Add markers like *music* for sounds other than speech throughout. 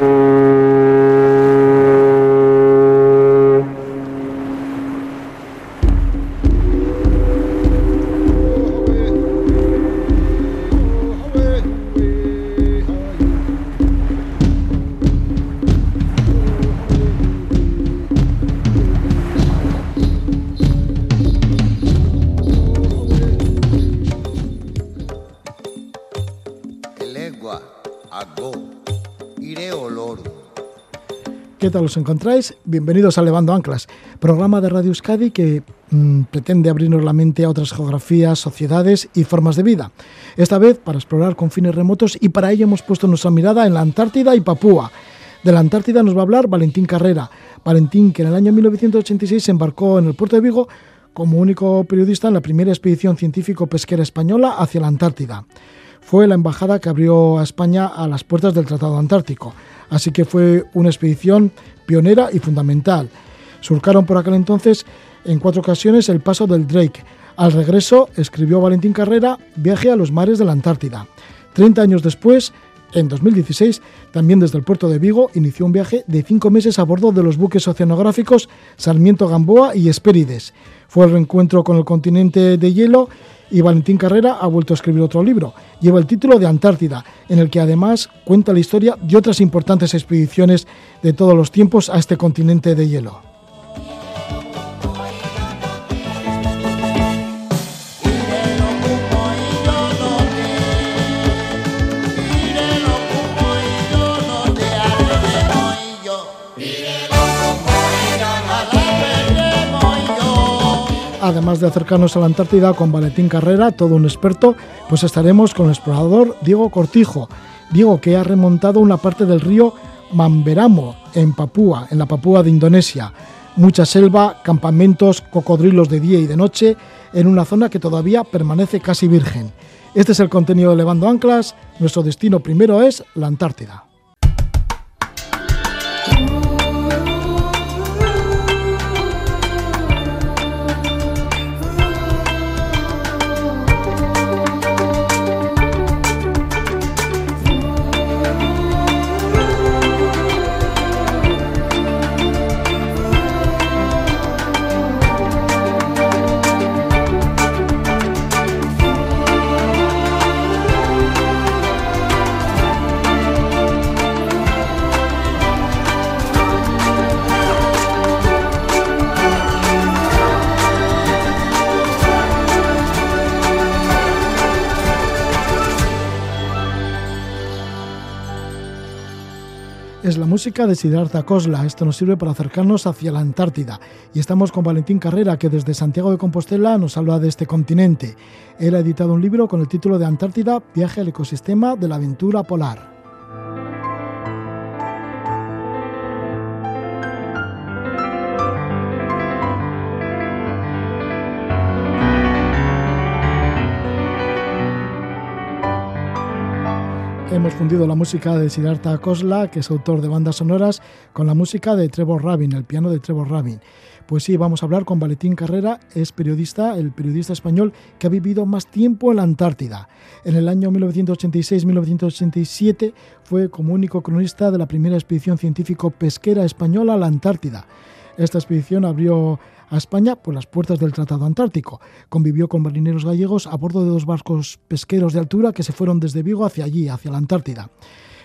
¿Qué tal os encontráis? Bienvenidos a Levando Anclas, programa de Radio Euskadi que mm, pretende abrirnos la mente a otras geografías, sociedades y formas de vida. Esta vez para explorar confines remotos y para ello hemos puesto nuestra mirada en la Antártida y Papúa. De la Antártida nos va a hablar Valentín Carrera. Valentín que en el año 1986 se embarcó en el puerto de Vigo como único periodista en la primera expedición científico-pesquera española hacia la Antártida. Fue la embajada que abrió a España a las puertas del Tratado Antártico así que fue una expedición pionera y fundamental. Surcaron por aquel entonces en cuatro ocasiones el paso del Drake. Al regreso escribió Valentín Carrera Viaje a los mares de la Antártida. Treinta años después, en 2016, también desde el puerto de Vigo, inició un viaje de cinco meses a bordo de los buques oceanográficos Sarmiento Gamboa y Espérides. Fue el reencuentro con el continente de hielo y Valentín Carrera ha vuelto a escribir otro libro. Lleva el título de Antártida, en el que además cuenta la historia de otras importantes expediciones de todos los tiempos a este continente de hielo. Además de acercarnos a la Antártida con Valentín Carrera, todo un experto, pues estaremos con el explorador Diego Cortijo. Diego que ha remontado una parte del río Mamberamo en Papúa, en la Papúa de Indonesia. Mucha selva, campamentos, cocodrilos de día y de noche, en una zona que todavía permanece casi virgen. Este es el contenido de Levando Anclas. Nuestro destino primero es la Antártida. Es la música de Siddhartha Kosla. Esto nos sirve para acercarnos hacia la Antártida. Y estamos con Valentín Carrera, que desde Santiago de Compostela nos habla de este continente. Él ha editado un libro con el título de Antártida, Viaje al ecosistema de la aventura polar. Hemos fundido la música de Siddhartha Kosla, que es autor de bandas sonoras, con la música de Trevor Rabin, el piano de Trevor Rabin. Pues sí, vamos a hablar con Valentín Carrera, es periodista, el periodista español que ha vivido más tiempo en la Antártida. En el año 1986-1987 fue como único cronista de la primera expedición científico-pesquera española a la Antártida. Esta expedición abrió a España por las puertas del Tratado Antártico. Convivió con marineros gallegos a bordo de dos barcos pesqueros de altura que se fueron desde Vigo hacia allí, hacia la Antártida.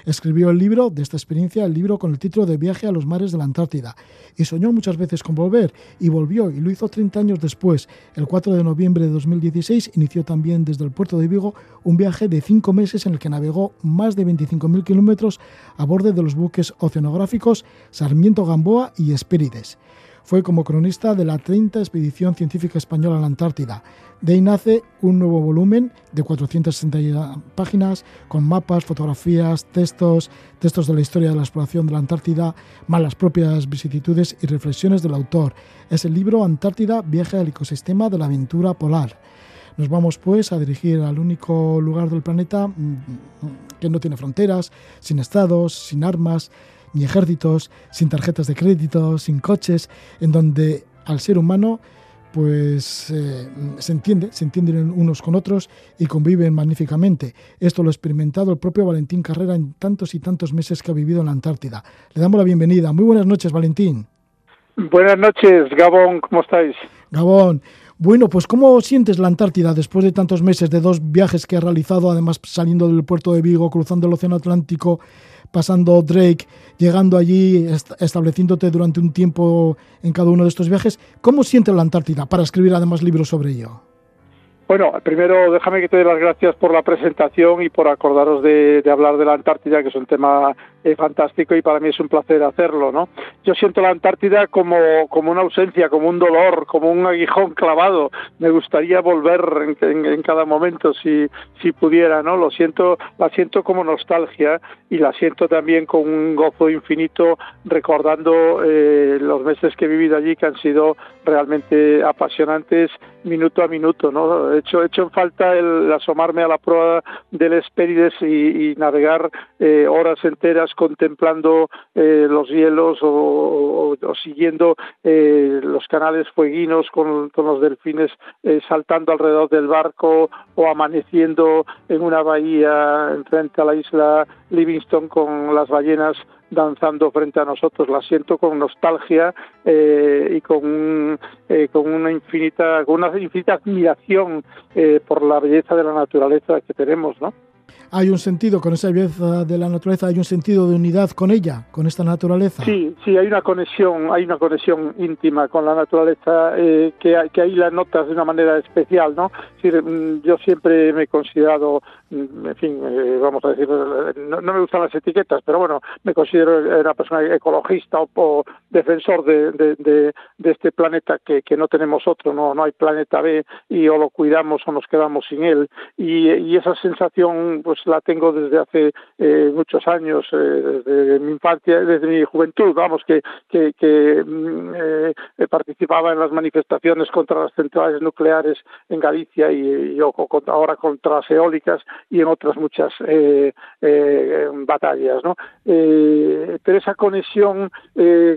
Escribió el libro de esta experiencia, el libro con el título de Viaje a los mares de la Antártida, y soñó muchas veces con volver, y volvió, y lo hizo 30 años después. El 4 de noviembre de 2016 inició también desde el puerto de Vigo un viaje de cinco meses en el que navegó más de 25.000 kilómetros a bordo de los buques oceanográficos Sarmiento Gamboa y Espérides. Fue como cronista de la 30 Expedición Científica Española a la Antártida. De ahí nace un nuevo volumen de 460 páginas con mapas, fotografías, textos, textos de la historia de la exploración de la Antártida, más las propias vicisitudes y reflexiones del autor. Es el libro Antártida, viaje al ecosistema de la aventura polar. Nos vamos pues a dirigir al único lugar del planeta mm, que no tiene fronteras, sin estados, sin armas, ni ejércitos, sin tarjetas de crédito, sin coches, en donde al ser humano pues eh, se entiende, se entienden unos con otros y conviven magníficamente. Esto lo ha experimentado el propio Valentín Carrera en tantos y tantos meses que ha vivido en la Antártida. Le damos la bienvenida. Muy buenas noches, Valentín. Buenas noches, Gabón, ¿cómo estáis? Gabón. Bueno, pues ¿cómo sientes la Antártida después de tantos meses, de dos viajes que ha realizado, además saliendo del puerto de Vigo, cruzando el Océano Atlántico, pasando Drake, llegando allí, estableciéndote durante un tiempo en cada uno de estos viajes? ¿Cómo sientes la Antártida para escribir además libros sobre ello? Bueno, primero déjame que te dé las gracias por la presentación y por acordaros de, hablar de la Antártida, que es un tema eh, fantástico y para mí es un placer hacerlo, ¿no? Yo siento la Antártida como, como una ausencia, como un dolor, como un aguijón clavado. Me gustaría volver en, cada momento si, si pudiera, ¿no? Lo siento, la siento como nostalgia y la siento también con un gozo infinito recordando eh, los meses que he vivido allí que han sido realmente apasionantes minuto a minuto, ¿no? He hecho, hecho en falta el asomarme a la prueba del Espérides y, navegar eh, horas enteras contemplando eh, los hielos o, siguiendo eh, los canales fueguinos con, con los delfines saltando alrededor del barco o amaneciendo en una bahía frente a la isla Livingston con las ballenas danzando frente a nosotros. La siento con nostalgia eh, y con, eh, con una infinita, con una infinita admiración eh, por la belleza de la naturaleza que tenemos, ¿no? hay un sentido con esa belleza de la naturaleza, hay un sentido de unidad con ella, con esta naturaleza. Sí, sí, hay una conexión, hay una conexión íntima con la naturaleza eh, que, que ahí la notas de una manera especial, ¿no? Mm, yo siempre me he considerado, en fin, eh, vamos a decir, no, me gustan las etiquetas, pero bueno, me considero una persona ecologista o, defensor de, este planeta que, que no tenemos otro, no, no hay planeta B y o lo cuidamos o nos quedamos sin él. Y, y esa sensación, pues la tengo desde hace eh, muchos años, eh, desde mi infancia, desde mi juventud, vamos, que, que, mm, eh, participaba en las manifestaciones contra las centrales nucleares en Galicia y, yo ahora contra las eólicas y en otras muchas batallas, ¿no? pero esa conexión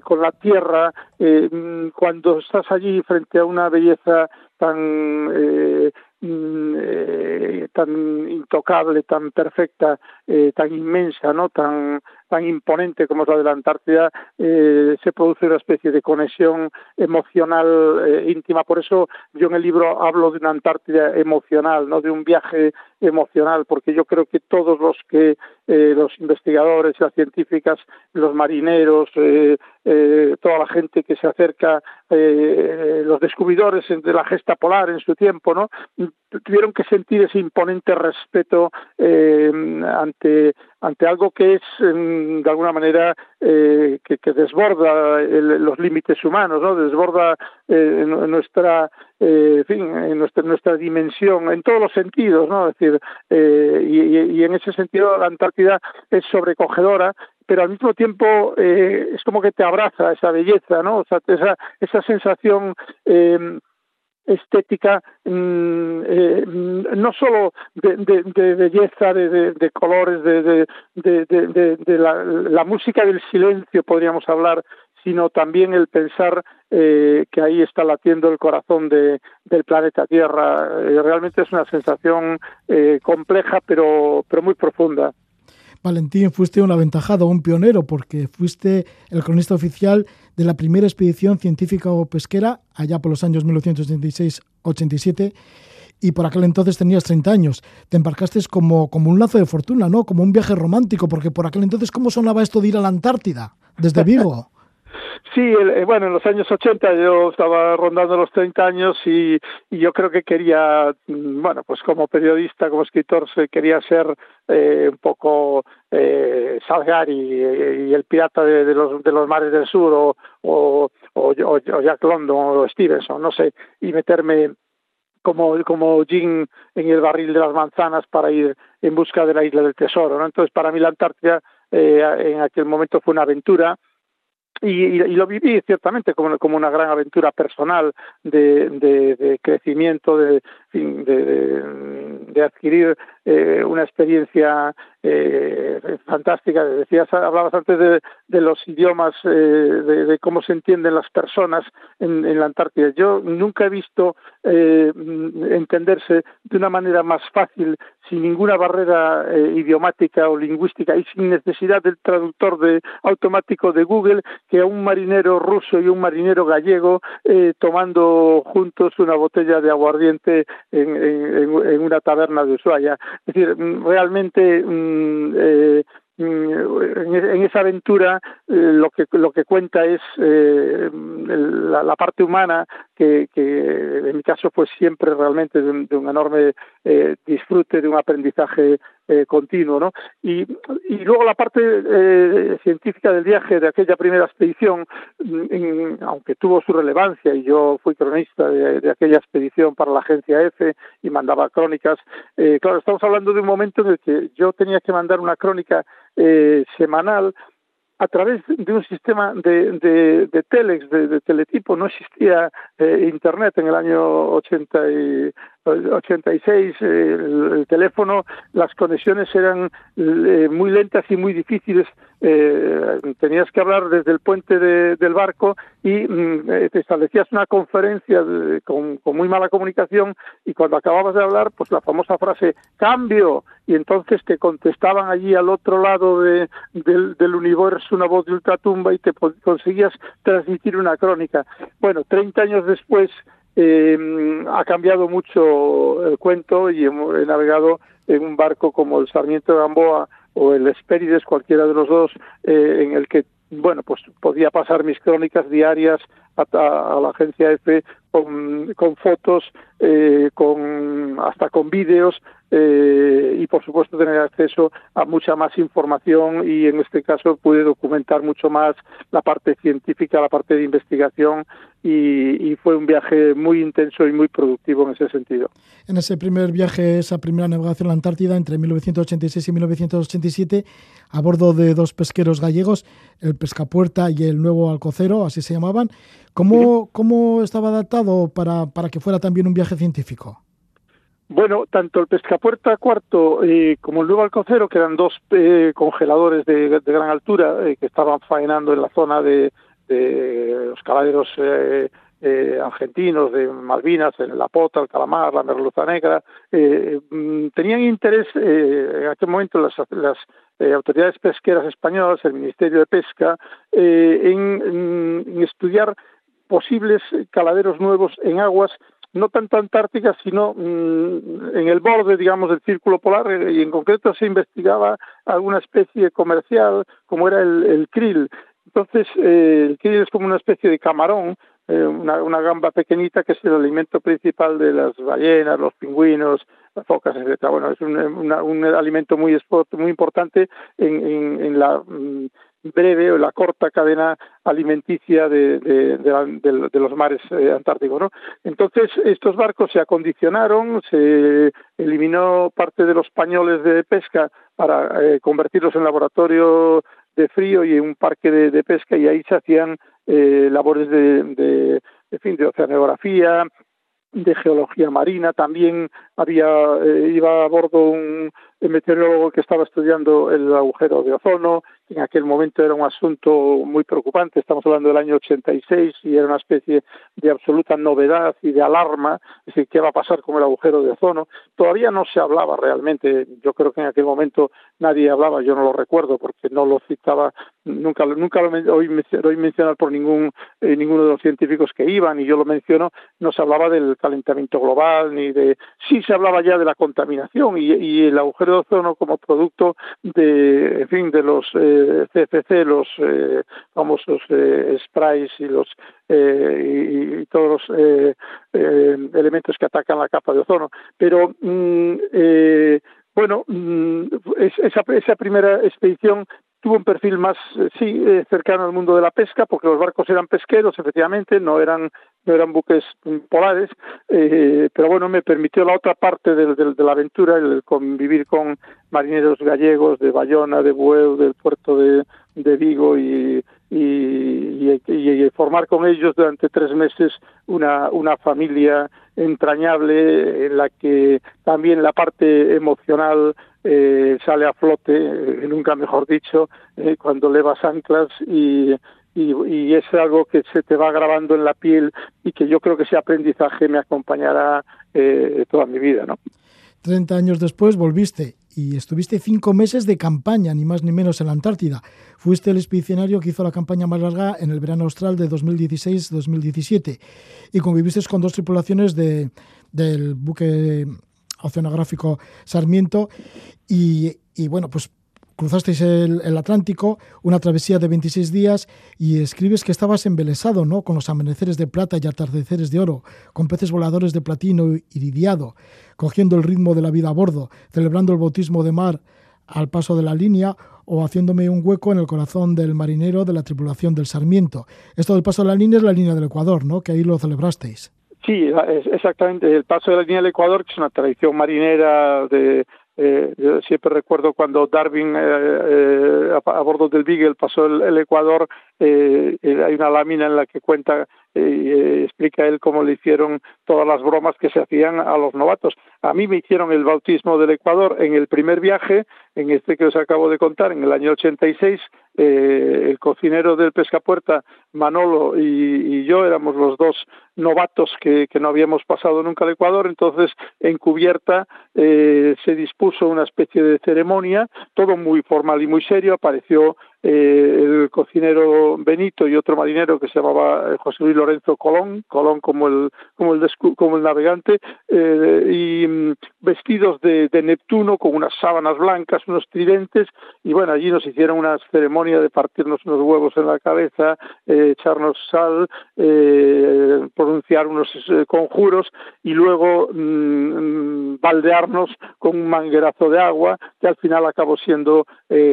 con la tierra, mm, cuando estás allí frente a una belleza tan Mm, eh, tan intocable, tan perfecta, eh, tan inmensa, no, tan tan imponente como es la de la Antártida, eh, se produce una especie de conexión emocional eh, íntima. Por eso yo en el libro hablo de una Antártida emocional, no de un viaje emocional, porque yo creo que todos los que eh, los investigadores, las científicas, los marineros, toda la gente que se acerca, los descubridores de la gesta polar en su tiempo, ¿no? Tuvieron que sentir ese imponente respeto ante ante algo que es de alguna manera eh, que, desborda los límites humanos, ¿no? Desborda eh, nuestra, eh, fin, nuestra, nuestra dimensión en todos los sentidos, ¿no? Es decir, y, en ese sentido la Antártida es sobrecogedora, pero al mismo tiempo es como que te abraza esa belleza, ¿no? Esa, esa sensación estética mm, eh, no solo de, belleza, de, colores, de, la, música del silencio, podríamos hablar, sino también el pensar eh, que ahí está latiendo el corazón del planeta Tierra. Eh, realmente es una sensación compleja, pero, pero muy profunda. Valentín, fuiste un aventajado, un pionero, porque fuiste el cronista oficial de la primera expedición científica o pesquera allá por los años 1986-87 y por aquel entonces tenías 30 años. Te embarcaste como, como un lazo de fortuna, ¿no? Como un viaje romántico, porque por aquel entonces, ¿cómo sonaba esto de ir a la Antártida desde *laughs* Vigo? Sí, eh, bueno, en los años 80 yo estaba rondando los 30 años y, yo creo que quería, mm, bueno, pues como periodista, como escritor, quería ser eh, un poco eh, Salgari y, el pirata de, los, de los mares del sur o, Jack London o Stevenson, no sé, y meterme como, como Jim en el barril de las manzanas para ir en busca de la isla del tesoro. ¿no? Entonces, para mí la Antártida eh, en aquel momento fue una aventura y, lo viví ciertamente como, como una gran aventura personal de, de, de crecimiento, de, de, de adquirir eh, una experiencia eh, fantástica. Decías, hablabas antes de, de los idiomas, eh, de, cómo se entienden las personas en, en la Antártida. Yo nunca he visto eh, entenderse de una manera más fácil, sin ninguna barrera eh, idiomática o lingüística y sin necesidad del traductor de, automático de Google, que a un marinero ruso y un marinero gallego eh, tomando juntos una botella de aguardiente en, en, en una taberna de Ushuaia. Es decir, realmente mm, eh, Mm, en esa aventura eh, lo que lo que cuenta es eh, la, la, parte humana que, que, en mi caso fue siempre realmente de un, de un enorme eh, disfrute de un aprendizaje eh, continuo no y, y luego la parte eh, científica del viaje de aquella primera expedición mm, aunque tuvo su relevancia y yo fui cronista de, aquella expedición para la agencia F y mandaba crónicas eh, claro estamos hablando de un momento en el que yo tenía que mandar una crónica eh, semanal a través de un sistema de, de, de telex, de, de, teletipo, no existía eh, Internet en el año 80 y, 86, eh, el, el, teléfono, las conexiones eran eh, muy lentas y muy difíciles. Eh, tenías que hablar desde el puente de, del barco y mm, te establecías una conferencia con, con, muy mala comunicación y cuando acababas de hablar, pues la famosa frase cambio y entonces te contestaban allí al otro lado de, del, del universo una voz de ultratumba y te conseguías transmitir una crónica. Bueno, 30 años después eh, ha cambiado mucho el cuento y he navegado en un barco como el Sarmiento de Gamboa o el Espérides, cualquiera de los dos, eh, en el que bueno, pues podía pasar mis crónicas diarias a, a, a la agencia F con, con fotos, eh, con hasta con vídeos eh, y por supuesto tener acceso a mucha más información y en este caso pude documentar mucho más la parte científica, la parte de investigación y, y, fue un viaje muy intenso y muy productivo en ese sentido. En ese primer viaje, esa primera navegación a la Antártida entre 1986 y 1987, a bordo de dos pesqueros gallegos, el Pescapuerta y el Nuevo Alcocero, así se llamaban, ¿cómo, sí. cómo estaba adaptado para, para que fuera también un viaje científico? Bueno, tanto el Pescapuerta Cuarto eh, como el Nuevo Alcocero, que eran dos eh, congeladores de, gran altura eh, que estaban faenando en la zona de, de los caladeros eh, eh, argentinos, de Malvinas, en la Pota, el Calamar, la Merluza Negra, mm, tenían interés en aquel momento las, las autoridades pesqueras españolas, el Ministerio de Pesca, en estudiar posibles caladeros nuevos en aguas no tanto antártica, sino mmm, en el borde, digamos, del círculo polar, eh, y en concreto se investigaba alguna especie comercial, como era el, el krill. Entonces, eh, el krill es como una especie de camarón, eh, una, una, gamba pequeñita que es el alimento principal de las ballenas, los pingüinos, las focas, etc. Bueno, es un, una, un alimento muy, muy importante en, en, en la mm, breve o la corta cadena alimenticia de, de, de, de, de los mares eh, antárticos. ¿no? Entonces, estos barcos se acondicionaron, se eliminó parte de los pañoles de pesca para eh, convertirlos en laboratorio de frío y en un parque de, pesca y ahí se hacían eh, labores de, de, fin, de oceanografía, de geología marina, también había eh, iba a bordo un meteorólogo que estaba estudiando el agujero de ozono, en aquel momento era un asunto muy preocupante, estamos hablando del año 86 y era una especie de absoluta novedad y de alarma, es decir, qué va a pasar con el agujero de ozono. Todavía no se hablaba realmente, yo creo que en aquel momento nadie hablaba, yo no lo recuerdo porque no lo citaba, nunca, nunca lo oí, oí mencionar por ningún, eh, ninguno de los científicos que iban y yo lo menciono, no se hablaba del calentamiento global ni de, sí se hablaba ya de la contaminación y, y el agujero de ozono como producto de, en fin, de los eh, CFC, los eh, famosos eh, sprays y los eh, y, y, todos los eh, eh, elementos que atacan la capa de ozono. Pero mm, bueno, mm, esa, esa primera expedición tuvo un perfil más, sí, cercano al mundo de la pesca, porque los barcos eran pesqueros, efectivamente, no eran no eran buques polares, eh, pero bueno, me permitió la otra parte de, de, de, la aventura, el convivir con marineros gallegos de Bayona, de Bueu, del puerto de, Vigo y, y, formar con ellos durante tres meses una, una familia entrañable en la que también la parte emocional eh, sale a flote, eh, nunca mejor dicho, eh, cuando levas anclas y, y, es algo que se te va grabando en la piel y que yo creo que ese aprendizaje me acompañará toda mi vida, ¿no? Treinta años después volviste y estuviste cinco meses de campaña, ni más ni menos, en la Antártida. Fuiste el expedicionario que hizo la campaña más larga en el verano austral de 2016-2017 y conviviste con dos tripulaciones de, del buque oceanográfico Sarmiento y, y bueno, pues cruzasteis el, Atlántico, una travesía de 26 días y escribes que estabas embelesado, ¿no? Con los amaneceres de plata y atardeceres de oro, con peces voladores de platino iridiado, cogiendo el ritmo de la vida a bordo, celebrando el bautismo de mar al paso de la línea o haciéndome un hueco en el corazón del marinero de la tripulación del Sarmiento. Esto del paso de la línea es la línea del Ecuador, ¿no? Que ahí lo celebrasteis. Sí, exactamente. El paso de la línea del Ecuador, que es una tradición marinera de eh, yo siempre recuerdo cuando Darwin eh, eh, a, bordo del Beagle pasó el, Ecuador, hay una lámina en la que cuenta y explica él cómo le hicieron todas las bromas que se hacían a los novatos. A mí me hicieron el bautismo del Ecuador en el primer viaje, en este que os acabo de contar, en el año 86, eh, el cocinero del Pescapuerta, Manolo y, yo éramos los dos novatos que, no habíamos pasado nunca al Ecuador, entonces en cubierta eh, se dispuso una especie de ceremonia, todo muy formal y muy serio, apareció eh, el cocinero Benito y otro marinero que se llamaba eh, José Luis Lorenzo Colón, Colón como el como el como el navegante eh, y mm, vestidos de, Neptuno con unas sábanas blancas, unos tridentes y bueno allí nos hicieron una ceremonia de partirnos unos huevos en la cabeza, echarnos sal, pronunciar unos conjuros y luego mm, mm, baldearnos con un manguerazo de agua que al final acabó siendo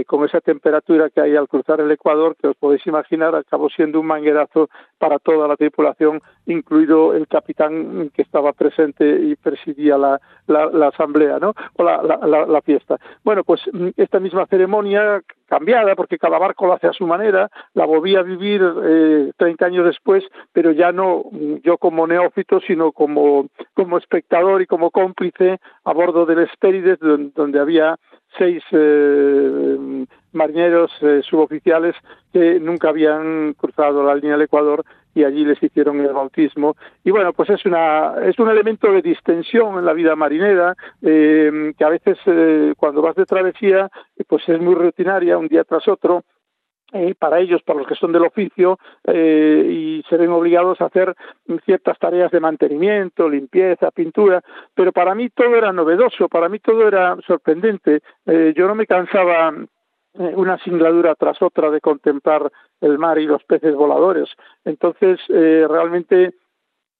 con esa temperatura que hay al cruzar el Ecuador, que os podéis imaginar, acabó siendo un manguerazo para toda la tripulación, incluido el capitán que estaba presente y presidía la, la, asamblea, ¿no? O la, fiesta. Bueno, pues mm, esta misma ceremonia cambiada, porque cada barco lo hace a su manera, la volví a vivir eh, 30 años después, pero ya no mm, yo como neófito, sino como, espectador y como cómplice a bordo del Espérides, donde había seis eh, marineros eh, suboficiales que nunca habían cruzado la línea del Ecuador y allí les hicieron el bautismo y bueno pues es una es un elemento de distensión en la vida marinera eh, que a veces cuando vas de travesía pues es muy rutinaria un día tras otro para ellos, para los que son del oficio, eh, y se ven obligados a hacer ciertas tareas de mantenimiento, limpieza, pintura, pero para mí todo era novedoso, para mí todo era sorprendente. Eh, yo no me cansaba eh, una singladura tras otra de contemplar el mar y los peces voladores. Entonces, realmente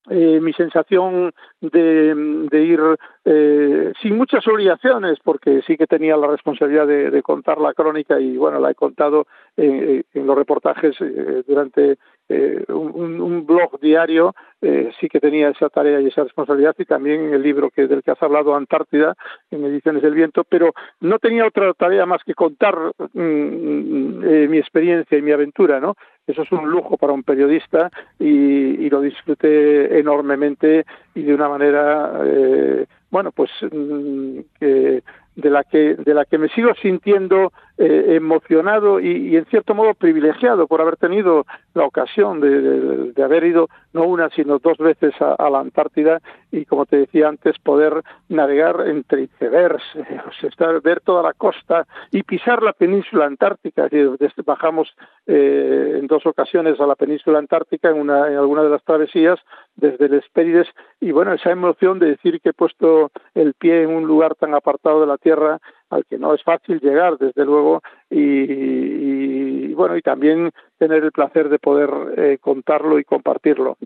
eh, mi sensación de, ir eh, sin muchas obligaciones, porque sí que tenía la responsabilidad de, contar la crónica y bueno, la he contado en, en los reportajes eh, durante eh, un, blog diario, eh, sí que tenía esa tarea y esa responsabilidad y también el libro que del que has hablado, Antártida, en Ediciones del Viento, pero no tenía otra tarea más que contar mm, mm, eh, mi experiencia y mi aventura, ¿no? Eso es un lujo para un periodista y, y lo disfruté enormemente y de una manera, eh, bueno, pues mm, que de la que de la que me sigo sintiendo eh, emocionado y, en cierto modo privilegiado por haber tenido la ocasión de, haber ido no una sino dos veces a, la Antártida y como te decía antes poder navegar entre icebergs, *laughs* ver toda la costa y pisar la península antártica. Desde, bajamos eh, en dos ocasiones a la península antártica en, una, en alguna de las travesías desde el Espérides y bueno esa emoción de decir que he puesto el pie en un lugar tan apartado de la tierra al que no es fácil llegar, desde luego, y, bueno, y también tener el placer de poder eh, contarlo y compartirlo.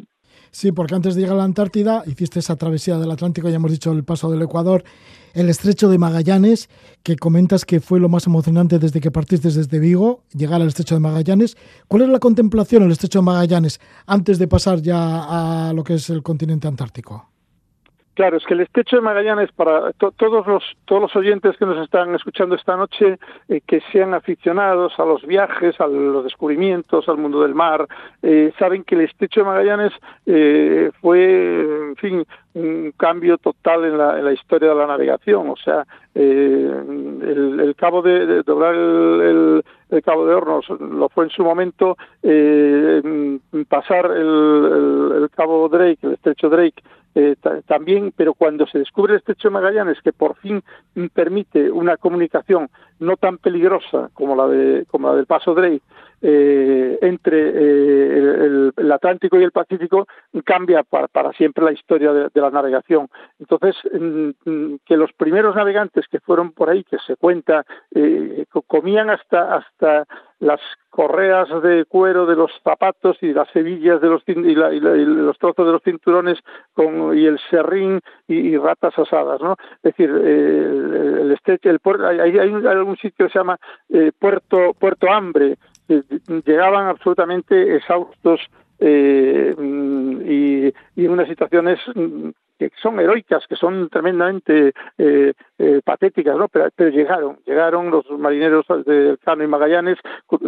Sí, porque antes de llegar a la Antártida hiciste esa travesía del Atlántico, ya hemos dicho el paso del Ecuador, el estrecho de Magallanes, que comentas que fue lo más emocionante desde que partiste desde Vigo, llegar al estrecho de Magallanes. ¿Cuál es la contemplación el estrecho de Magallanes antes de pasar ya a lo que es el continente antártico? Claro, es que el estrecho de Magallanes, para todos los todos los oyentes que nos están escuchando esta noche, eh, que sean aficionados a los viajes, a los descubrimientos, al mundo del mar, eh, saben que el estrecho de Magallanes eh, fue, en fin, un cambio total en la, historia de la navegación. O sea, el, cabo de, doblar el, el, cabo de Hornos lo fue en su momento pasar el, el, cabo Drake, el estrecho Drake eh, también, pero cuando se descubre el estrecho de Magallanes, que por fin permite una comunicación no tan peligrosa como la, de, como la del Paso Drake eh, entre eh, el, Atlántico y el Pacífico, cambia para, para siempre la historia de, la navegación. Entonces, que los primeros navegantes que fueron por ahí, que se cuenta, eh, comían hasta, hasta las correas de cuero de los zapatos y las hebillas de los y, los trozos de los cinturones y el serrín y, ratas asadas no es decir el, estrecho el puerto hay, hay, algún sitio que se llama eh, puerto puerto hambre llegaban absolutamente exhaustos eh, y, y en unas situaciones que son heroicas, que son tremendamente eh, eh, patéticas, ¿no? Pero, llegaron, llegaron los marineros de Cano y Magallanes,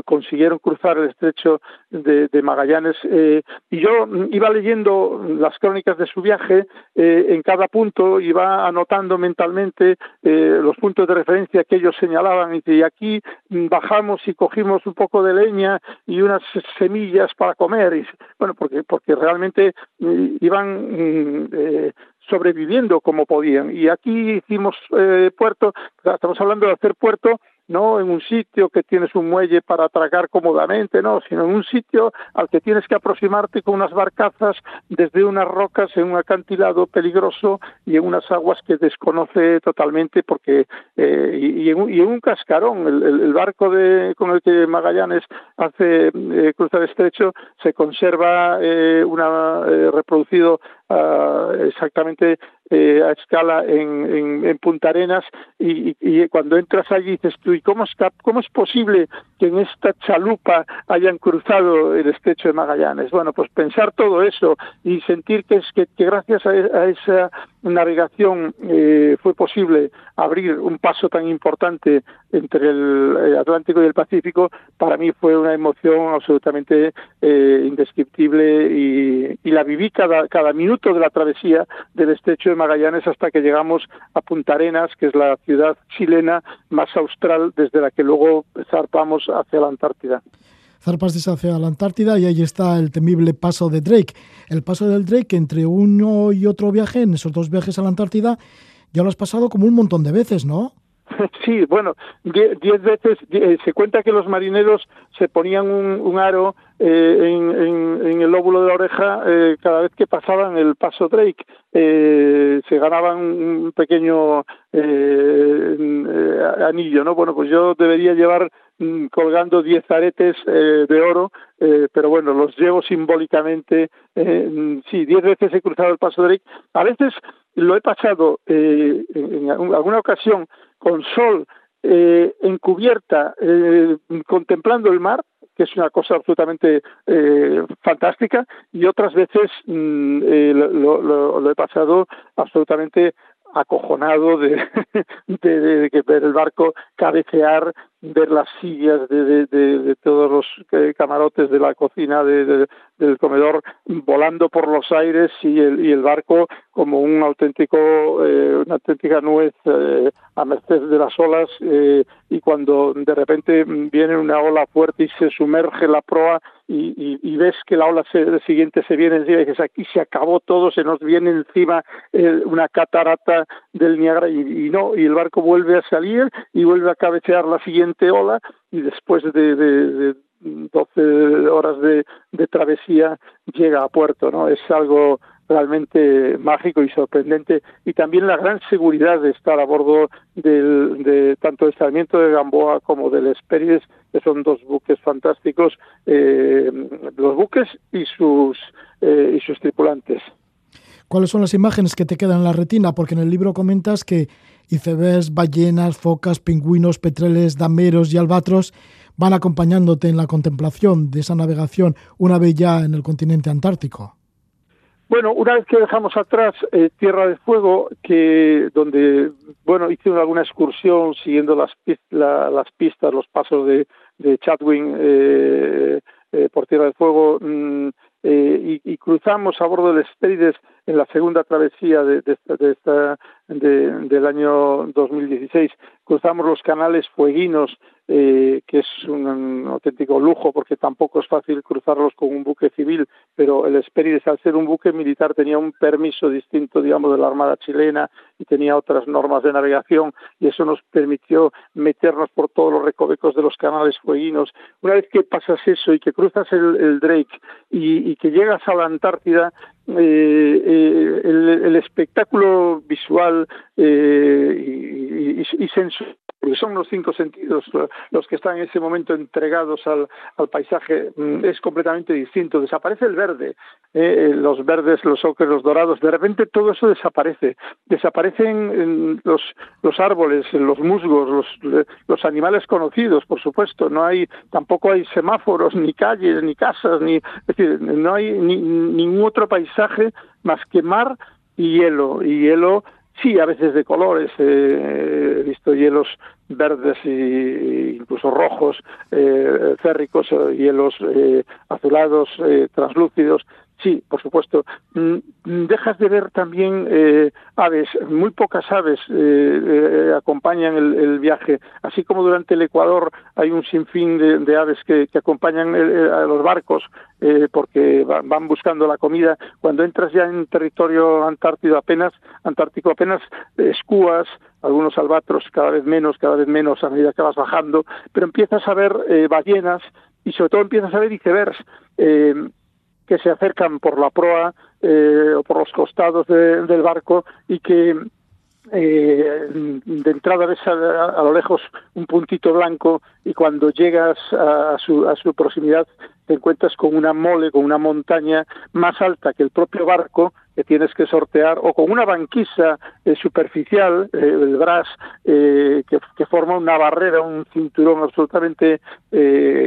consiguieron cruzar el estrecho de, Magallanes eh, y yo iba leyendo las crónicas de su viaje, en cada punto iba anotando mentalmente los puntos de referencia que ellos señalaban y, aquí bajamos y cogimos un poco de leña y unas semillas para comer, y, bueno, porque, porque realmente iban mm, sobreviviendo como podían. Y aquí hicimos eh, puerto, estamos hablando de hacer puerto no en un sitio que tienes un muelle para atracar cómodamente, no, sino en un sitio al que tienes que aproximarte con unas barcazas desde unas rocas en un acantilado peligroso y en unas aguas que desconoce totalmente porque eh, y, en un, y, en un, cascarón. El, barco de, con el que Magallanes hace eh, cruzar estrecho se conserva eh, una eh, reproducido uh, exactamente eh, a escala en, en, Punta Arenas y, cuando entras allí dices tú, ¿y cómo, está, cómo es posible que en esta chalupa hayan cruzado el estrecho de Magallanes? Bueno, pues pensar todo eso y sentir que es que, gracias a, esa navegación eh, fue posible abrir un paso tan importante entre el Atlántico y el Pacífico, para mí fue una emoción absolutamente eh, indescriptible y, y, la viví cada, cada minuto de la travesía del estrecho de Magallanes hasta que llegamos a Punta Arenas, que es la ciudad chilena más austral desde la que luego zarpamos hacia la Antártida zarpas hacia la Antártida y ahí está el temible paso de Drake. El paso del Drake entre uno y otro viaje, en esos dos viajes a la Antártida, ya lo has pasado como un montón de veces, ¿no? *laughs* Sí, bueno, diez, veces eh, se cuenta que los marineros se ponían un, aro eh, en, el lóbulo de la oreja eh, cada vez que pasaban el paso Drake. se ganaban un pequeño anillo, ¿no? Bueno, pues yo debería llevar colgando diez aretes de oro, pero bueno, los llevo simbólicamente. Mm, sí, diez veces he cruzado el paso Drake. A veces lo he pasado en alguna ocasión con sol eh, encubierta, eh, contemplando el mar, que es una cosa absolutamente eh, fantástica, y otras veces mm, eh, lo, he pasado absolutamente acojonado de, *laughs* de, de, de, ver el barco cabecear ver las sillas de, de, de, todos los eh, camarotes de la cocina del comedor volando por los aires y el, y el barco como un auténtico eh, una auténtica nuez eh, a merced de las olas eh, y cuando de repente viene una ola fuerte y se sumerge la proa y, y, ves que la ola se, siguiente se viene encima y dices aquí se acabó todo se nos viene encima una catarata del Niagara y, y no y el barco vuelve a salir y vuelve a cabecear la siguiente ola y después de, de, 12 horas de, de, travesía llega a puerto, ¿no? Es algo realmente mágico y sorprendente y también la gran seguridad de estar a bordo del, de tanto del Sarmiento de Gamboa como del Esperis, que son dos buques fantásticos, eh, los buques y sus eh, y sus tripulantes. ¿Cuáles son las imágenes que te quedan en la retina? Porque en el libro comentas que icebergs, ballenas, focas, pingüinos, petreles, dameros y albatros van acompañándote en la contemplación de esa navegación una vez ya en el continente antártico. Bueno, una vez que dejamos atrás eh, Tierra de Fuego, que donde bueno hice alguna excursión siguiendo las, las pistas, los pasos de, de Chatwin eh, eh, por Tierra de Fuego mm, y, cruzamos a bordo del Hespérides en la segunda travesía de, de, esta, del año 2016. Cruzamos los canales fueguinos, eh, que es un, auténtico lujo porque tampoco es fácil cruzarlos con un buque civil, pero el Hespérides, al ser un buque militar, tenía un permiso distinto, digamos, de la Armada chilena y tenía otras normas de navegación y eso nos permitió meternos por todos los recovecos de los canales fueguinos. Una vez que pasas eso y que cruzas el, Drake y, que llegas a la Antártida, eh, eh, el, espectáculo visual eh, y, y, sensual porque son los cinco sentidos los que están en ese momento entregados al, paisaje, mm, es completamente distinto. Desaparece el verde, los verdes, los ocres, los dorados, de repente todo eso desaparece. Desaparecen los, los árboles, los musgos, los, los animales conocidos, por supuesto. No hay, tampoco hay semáforos, ni calles, ni casas, ni, es decir, no hay ningún otro paisaje más que mar y hielo, y hielo sí, a veces de colores, eh, he visto hielos verdes e incluso rojos, eh, férricos, eh, hielos eh, azulados, eh, translúcidos, Sí, por supuesto. Mm, dejas de ver también eh, aves, muy pocas aves eh, eh, acompañan el, viaje, así como durante el Ecuador hay un sinfín de, aves que, acompañan a los barcos porque van buscando la comida. Cuando entras ya en territorio antártico apenas, antártico apenas escúas, algunos albatros cada vez menos, cada vez menos a medida que vas bajando, pero empiezas a ver ballenas y sobre todo empiezas a ver icebergs que se acercan por la proa eh, o por los costados del barco y que eh, de entrada ves a, lo lejos un puntito blanco y cuando llegas a, su, a su proximidad te encuentras con una mole, con una montaña más alta que el propio barco que tienes que sortear o con una banquisa eh, superficial, eh, el bras, eh, que, forma una barrera, un cinturón absolutamente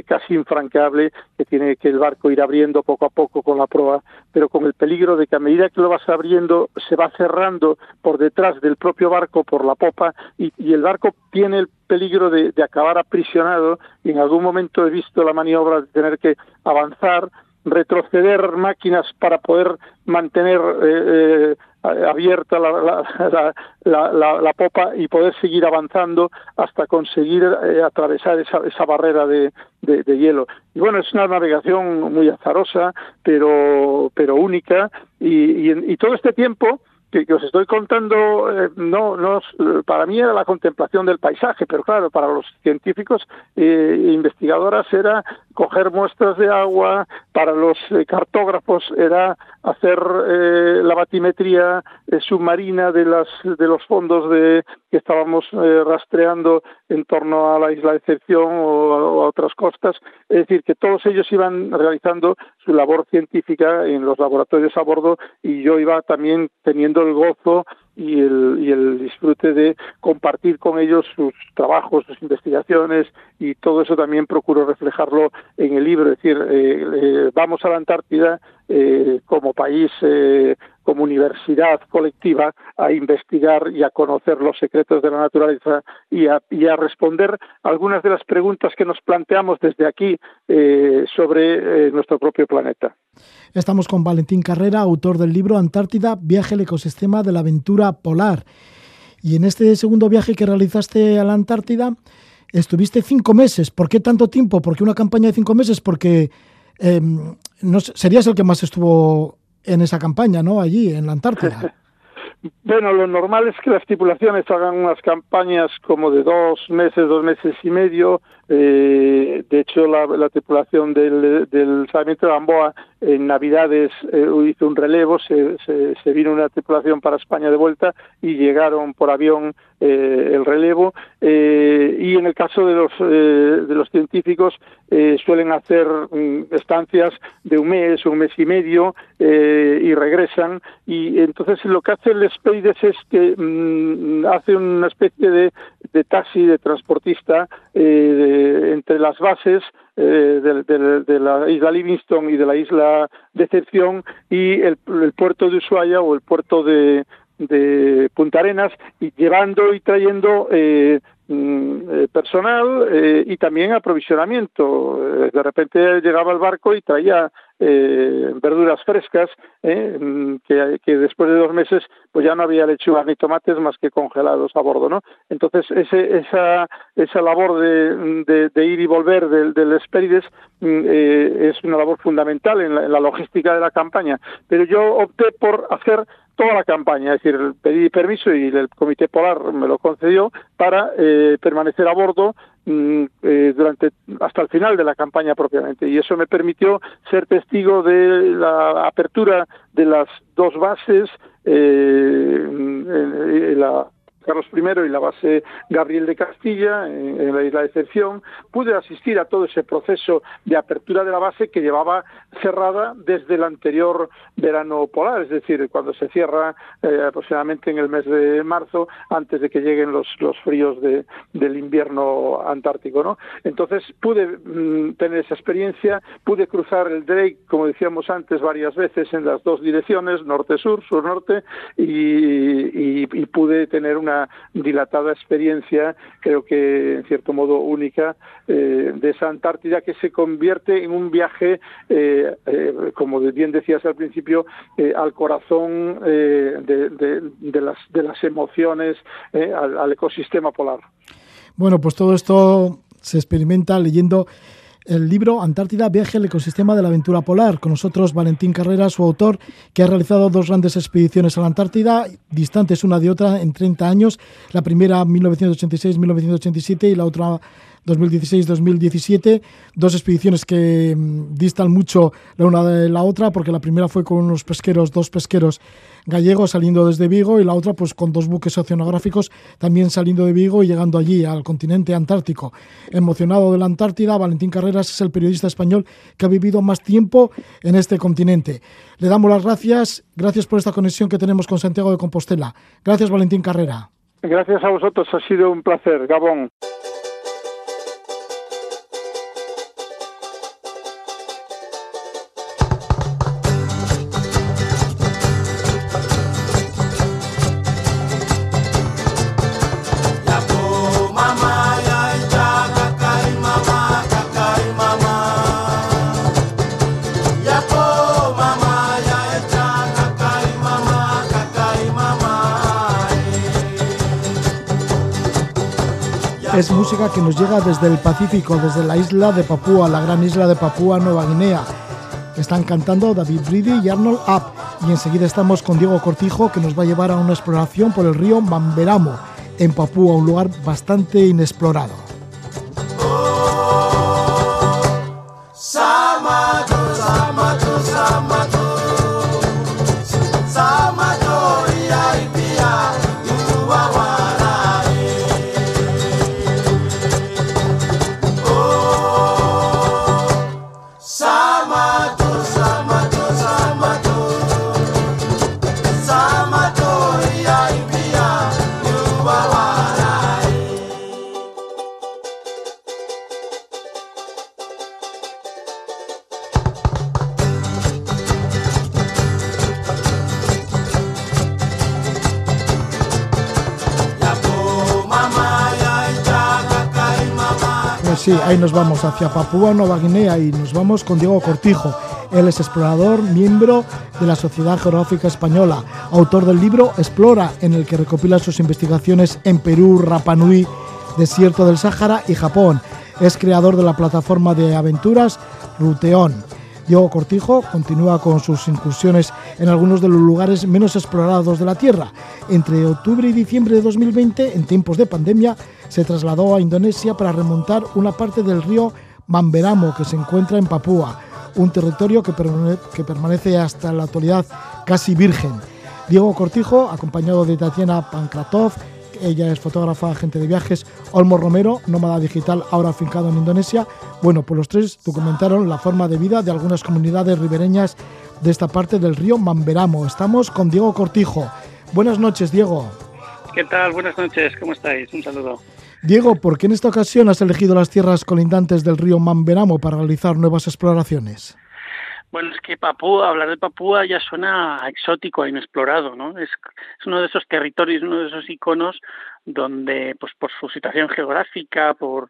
casi infranqueable que tiene que el barco ir abriendo poco a poco con la proa, pero con el peligro de que a medida que lo vas abriendo se va cerrando por detrás del propio barco, por la popa, y, y el barco tiene el peligro de acabar aprisionado y en algún momento he visto la maniobra de tener que avanzar retroceder máquinas para poder mantener eh, eh, abierta *laughs* la, la, la, popa y poder seguir avanzando hasta conseguir eh, atravesar esa, esa barrera de, de, hielo. Y bueno, es una navegación muy azarosa, pero, pero única, y, y, y todo este tiempo que, os estoy contando eh, no, no para mí era la contemplación del paisaje, pero claro, para los científicos e investigadoras era coger muestras de agua, para los eh, cartógrafos era hacer eh, la batimetría submarina de las de los fondos de que estábamos rastreando en torno a la isla de excepción o a otras costas, es decir, que todos ellos iban realizando su labor científica en los laboratorios a bordo y yo iba también teniendo el gozo y el, y el disfrute de compartir con ellos sus trabajos, sus investigaciones y todo eso también procuro reflejarlo en el libro. Es decir, eh, eh, vamos a la Antártida eh, como país, como universidad colectiva, a investigar y a conocer los secretos de la naturaleza y a, y a responder algunas de las preguntas que nos planteamos desde aquí sobre nuestro propio planeta. Estamos con Valentín Carrera, autor del libro Antártida, viaje al ecosistema de la aventura polar. Y en este segundo viaje que realizaste a la Antártida, estuviste cinco meses. ¿Por qué tanto tiempo? ¿Por qué una campaña de cinco meses? Porque no, serías el que más estuvo en esa campaña, ¿no? Allí, en la Antártida. *laughs* Bueno, lo normal es que las tripulaciones hagan unas campañas como de dos meses, dos meses y medio. Eh, de hecho, la, tripulación del, del de Gamboa en Navidades eh, hizo un relevo, se, se, vino una tripulación para España de vuelta y llegaron por avión eh, el relevo. Eh, y en el caso de los, eh, de los científicos, suelen hacer mm, estancias de un mes, un mes y medio y regresan. Y entonces lo que hacen es Espeides es que mm, hace una especie de, taxi, de transportista eh, entre las bases eh, de, la isla Livingston y de la isla Decepción y el, puerto de Ushuaia o el puerto de, de Punta Arenas y llevando y trayendo eh, personal eh, y también aprovisionamiento. Eh, de repente llegaba el barco y traía verduras frescas mm, que, después de dos meses pues ya no había lechugas ni tomates más que congelados a bordo, ¿no? Entonces ese, esa esa labor de, de, ir y volver del, del Esperides mm, es una labor fundamental en la logística de la campaña. Pero yo opté por hacer toda la campaña, es decir, pedí permiso y el Comité Polar me lo concedió para eh, permanecer a bordo mm, eh, durante hasta el final de la campaña propiamente. Y eso me permitió ser testigo de la apertura de las dos bases eh, en, la Carlos I y la base Gabriel de Castilla, en, la isla de Excepción, pude asistir a todo ese proceso de apertura de la base que llevaba cerrada desde el anterior verano polar, es decir, cuando se cierra eh, aproximadamente en el mes de marzo, antes de que lleguen los, fríos de, del invierno antártico. ¿no? Entonces pude mm, tener esa experiencia, pude cruzar el Drake, como decíamos antes, varias veces en las dos direcciones, norte-sur, sur-norte, y pude tener una dilatada experiencia, creo que en cierto modo única, eh, de esa Antártida que se convierte en un viaje, eh, eh, como bien decías al principio, al corazón de, las, emociones, al ecosistema polar. Bueno, pues todo esto se experimenta leyendo el libro Antártida, viaje al ecosistema de la aventura polar. Con nosotros Valentín Carrera, su autor, que ha realizado dos grandes expediciones a la Antártida, distantes una de otra en 30 años. La primera 1986-1987 y la otra 2016-2017, dos expediciones que mm, distan mucho la una de la otra, porque la primera fue con unos pesqueros, dos pesqueros gallegos saliendo desde Vigo y la otra pues con dos buques oceanográficos también saliendo de Vigo y llegando allí al continente antártico. Emocionado de la Antártida, Valentín Carreras es el periodista español que ha vivido más tiempo en este continente. Le damos las gracias, gracias por esta conexión que tenemos con Santiago de Compostela. Gracias Valentín Carrera. Gracias a vosotros, ha sido un placer. Gabón. Es música que nos llega desde el Pacífico, desde la isla de Papúa, la gran isla de Papúa Nueva Guinea. Están cantando David Brady y Arnold Up. Y enseguida estamos con Diego Cortijo, que nos va a llevar a una exploración por el río Mamberamo, en Papúa, un lugar bastante inexplorado. Nos vamos hacia Papúa Nueva Guinea y nos vamos con Diego Cortijo. Él es explorador, miembro de la Sociedad Geográfica Española, autor del libro Explora, en el que recopila sus investigaciones en Perú, Rapanui, Desierto del Sáhara y Japón. Es creador de la plataforma de aventuras Ruteón. Diego Cortijo continúa con sus incursiones en algunos de los lugares menos explorados de la Tierra. Entre octubre y diciembre de 2020, en tiempos de pandemia, se trasladó a Indonesia para remontar una parte del río Mamberamo que se encuentra en Papúa, un territorio que, permanece hasta la actualidad casi virgen. Diego Cortijo, acompañado de Tatiana Pankratov, ella es fotógrafa, agente de viajes, Olmo Romero, nómada digital ahora afincado en Indonesia. Bueno, pues los tres documentaron la forma de vida de algunas comunidades ribereñas de esta parte del río Mamberamo. Estamos con Diego Cortijo. Buenas noches, Diego. ¿Qué tal? Buenas noches, ¿cómo estáis? Un saludo. Diego, ¿por qué en esta ocasión has elegido las tierras colindantes del río Mamberamo para realizar nuevas exploraciones? Bueno, es que Papúa, hablar de Papúa ya suena exótico inexplorado, ¿no? Es, uno de esos territorios, uno de esos iconos donde, pues por su situación geográfica, por,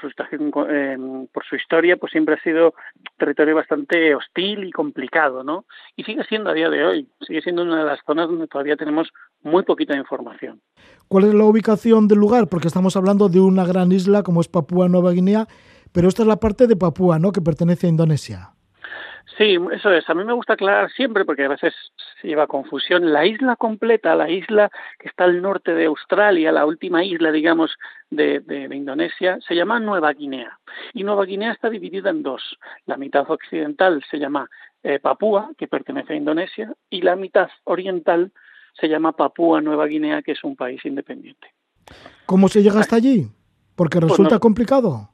su situación, eh, por su historia, pues siempre ha sido territorio bastante hostil y complicado, ¿no? Y sigue siendo a día de hoy, sigue siendo una de las zonas donde todavía tenemos muy poquita información. ¿Cuál es la ubicación del lugar? Porque estamos hablando de una gran isla como es Papúa Nueva Guinea, pero esta es la parte de Papúa, ¿no? Que pertenece a Indonesia. Sí, eso es. A mí me gusta aclarar siempre, porque a veces se lleva confusión. La isla completa, la isla que está al norte de Australia, la última isla, digamos, de, de, Indonesia, se llama Nueva Guinea. Y Nueva Guinea está dividida en dos. La mitad occidental se llama eh, Papúa, que pertenece a Indonesia, y la mitad oriental se llama Papúa Nueva Guinea, que es un país independiente. ¿Cómo se llega hasta allí? Porque pues resulta complicado.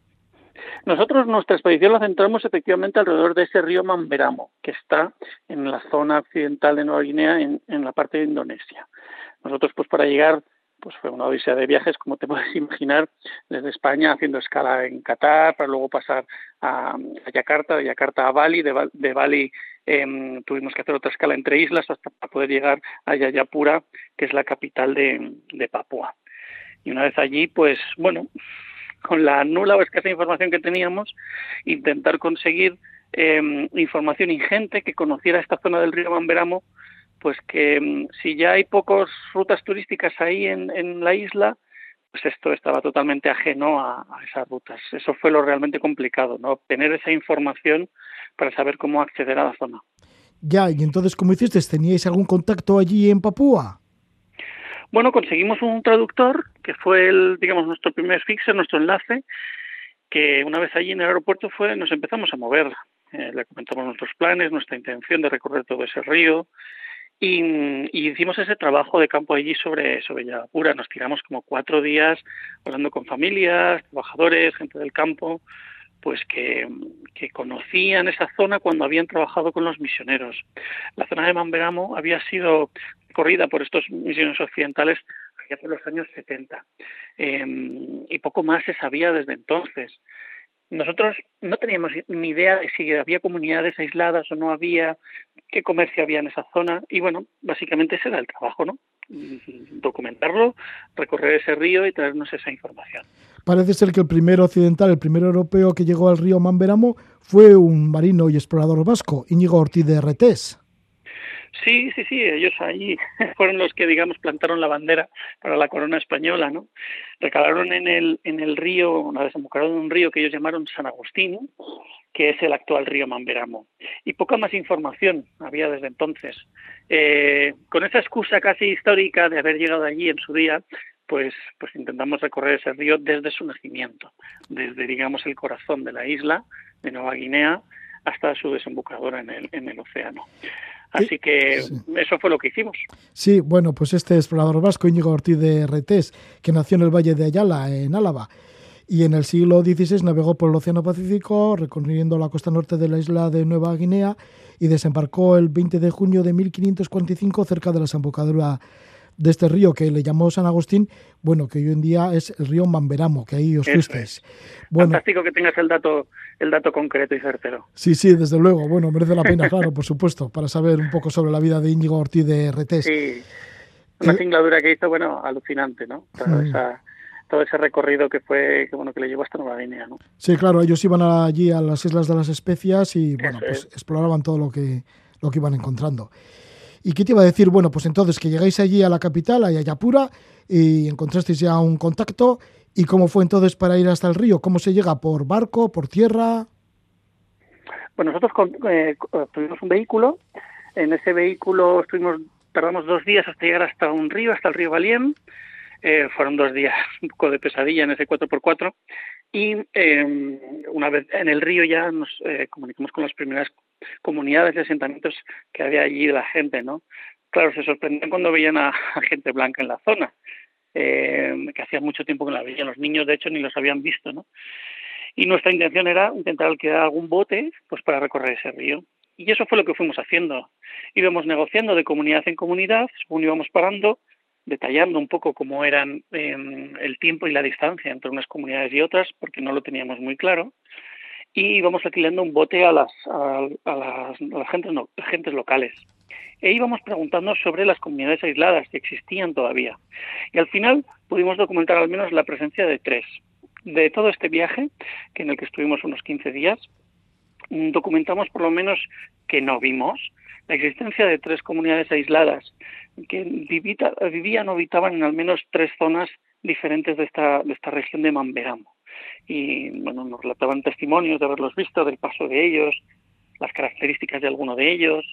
Nosotros nuestra expedición la centramos efectivamente alrededor de ese río Mamberamo, que está en la zona occidental de Nueva Guinea, en, la parte de Indonesia. Nosotros, pues para llegar, pues fue una odisea de viajes, como te *laughs* puedes imaginar, desde España haciendo escala en Qatar, para luego pasar a, Yakarta, de Yakarta a Bali, de, Bali eh, tuvimos que hacer otra escala entre islas hasta poder llegar a Yayapura, que es la capital de, de Papua. Y una vez allí, pues bueno, con la nula o escasa información que teníamos, intentar conseguir eh, información ingente que conociera esta zona del río Mamberamo, pues que mm, si ya hay pocas rutas turísticas ahí en, en la isla, pues esto estaba totalmente ajeno a, esas rutas. Eso fue lo realmente complicado, ¿no? Obtener esa información para saber cómo acceder a la zona. Ya, y entonces, ¿cómo hiciste? ¿Teníais algún contacto allí en Papúa? Bueno, conseguimos un traductor, que fue el, digamos, nuestro primer fixer, nuestro enlace, que una vez allí en el aeropuerto fue, nos empezamos a mover. Eh, le comentamos nuestros planes, nuestra intención de recorrer todo ese río, y, hicimos ese trabajo de campo allí sobre, sobre. Nos tiramos como cuatro días hablando con familias, trabajadores, gente del campo, pues que, que, conocían esa zona cuando habían trabajado con los misioneros. La zona de Mamberamo había sido corrida por estos misioneros occidentales allá por los años 70 eh, y poco más se sabía desde entonces. Nosotros no teníamos ni idea de si había comunidades aisladas o no había, qué comercio había en esa zona y bueno, básicamente ese era el trabajo, ¿no? *laughs* Documentarlo, recorrer ese río y traernos esa información. Parece ser que el primer occidental, el primer europeo que llegó al río Mamberamo fue un marino y explorador vasco, Íñigo Ortiz de Retés. Sí, sí, sí, ellos ahí *laughs* fueron los que, digamos, plantaron la bandera para la corona española, ¿no? Recalaron en el, en el río, una desembocaron en un río que ellos llamaron San Agustín, que es el actual río Mamberamo. Y poca más información había desde entonces. Eh, con esa excusa casi histórica de haber llegado allí en su día, pues, pues intentamos recorrer ese río desde su nacimiento, desde, digamos, el corazón de la isla de Nueva Guinea hasta su desembocadura en el, en el océano. Así que sí. eso fue lo que hicimos. Sí, bueno, pues este explorador vasco, Íñigo Ortiz de Retés, que nació en el Valle de Ayala, en Álava, y en el siglo XVI navegó por el Océano Pacífico, recorriendo la costa norte de la isla de Nueva Guinea, y desembarcó el 20 de junio de 1545 cerca de la desembocadura de este río que le llamó San Agustín, bueno, que hoy en día es el río Mamberamo, que ahí os fuisteis. Bueno, Fantástico que tengas el dato, el dato concreto y certero. Sí, sí, desde luego. Bueno, merece la pena, *laughs* claro, por supuesto, para saber un poco sobre la vida de Íñigo Ortiz de Retés. Sí, una eh, singladura que hizo, bueno, alucinante, ¿no? Toda mm. esa, todo ese recorrido que fue, que bueno, que le llevó hasta Nueva Guinea, ¿no? Sí, claro, ellos iban allí a las Islas de las Especias y, bueno, Eso pues es. exploraban todo lo que, lo que iban encontrando. ¿Y qué te iba a decir? Bueno, pues entonces que llegáis allí a la capital, a Yayapura, y encontrasteis ya un contacto. ¿Y cómo fue entonces para ir hasta el río? ¿Cómo se llega? ¿Por barco? ¿Por tierra? Bueno, nosotros eh, tuvimos un vehículo. En ese vehículo estuvimos, tardamos dos días hasta llegar hasta un río, hasta el río Valiem. Eh, fueron dos días *laughs* un poco de pesadilla en ese 4x4 y eh, una vez en el río ya nos eh, comunicamos con las primeras comunidades y asentamientos que había allí de la gente, ¿no? Claro, se sorprendían cuando veían a, gente blanca en la zona, eh, que hacía mucho tiempo que la veían. Los niños, de hecho, ni los habían visto, ¿no? Y nuestra intención era intentar alquilar algún bote pues para recorrer ese río. Y eso fue lo que fuimos haciendo. Íbamos negociando de comunidad en comunidad, según íbamos parando, detallando un poco cómo eran em, el tiempo y la distancia entre unas comunidades y otras, porque no lo teníamos muy claro, y íbamos alquilando un bote a las, a, las, gentes, gentes locales. E íbamos preguntando sobre las comunidades aisladas que existían todavía. Y al final pudimos documentar al menos la presencia de tres. De todo este viaje, que en el que estuvimos unos 15 días, mm, documentamos por lo menos que no vimos la existencia de tres comunidades aisladas que vivían o habitaban en al menos tres zonas diferentes de esta, de esta región de Mamberamo. Y bueno, nos relataban testimonios de haberlos visto, del paso de ellos, las características de alguno de ellos.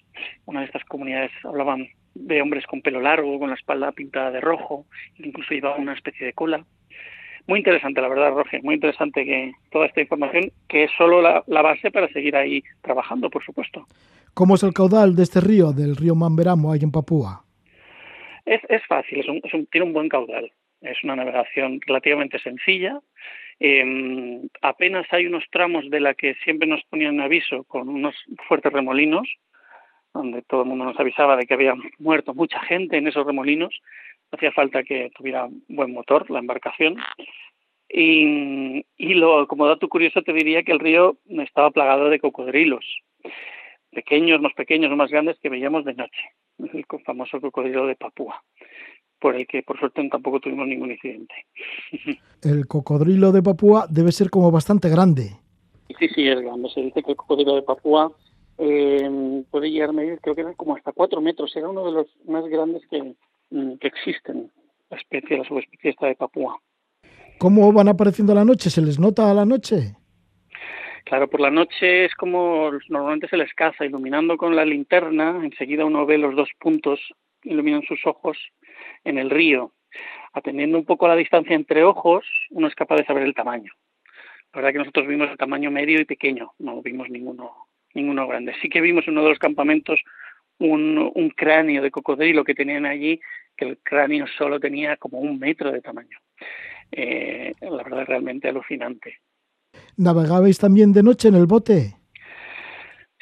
Una de estas comunidades hablaban de hombres con pelo largo, con la espalda pintada de rojo, incluso llevaban una especie de cola. Muy interesante, la verdad, Roger, muy interesante que toda esta información, que es solo la, base para seguir ahí trabajando, por supuesto. ¿Cómo es el caudal de este río, del río Mamberamo, ahí en Papúa? Es, es fácil, es un, tiene un buen caudal. Es una navegación relativamente sencilla. Eh, apenas hay unos tramos de la que siempre nos ponían aviso con unos fuertes remolinos, donde todo el mundo nos avisaba de que había muerto mucha gente en esos remolinos hacía falta que tuviera buen motor la embarcación. Y, y lo, como dato curioso te diría que el río estaba plagado de cocodrilos, pequeños, más pequeños más grandes que veíamos de noche, el famoso cocodrilo de Papúa, por el que por suerte tampoco tuvimos ningún incidente. *laughs* El cocodrilo de Papúa debe ser como bastante grande. Sí, sí, es grande. Se dice que el cocodrilo de Papúa eh, puede llegar a medir, creo que era como hasta cuatro metros. Era uno de los más grandes que, Mm, que existen, la especie, la subespecie esta de Papúa. ¿Cómo van apareciendo a la noche? ¿Se les nota a la noche? Claro, por la noche es como normalmente se les caza, iluminando con la linterna, enseguida uno ve los dos puntos, iluminan sus ojos en el río. Atendiendo un poco la distancia entre ojos, uno es capaz de saber el tamaño. La verdad que nosotros vimos el tamaño medio y pequeño, no vimos ninguno, ninguno grande. Sí que vimos en uno de los campamentos un, cráneo de cocodrilo que tenían allí que el cráneo solo tenía como un metro de tamaño. Eh, la verdad realmente alucinante. ¿Navegabais también de noche en el bote?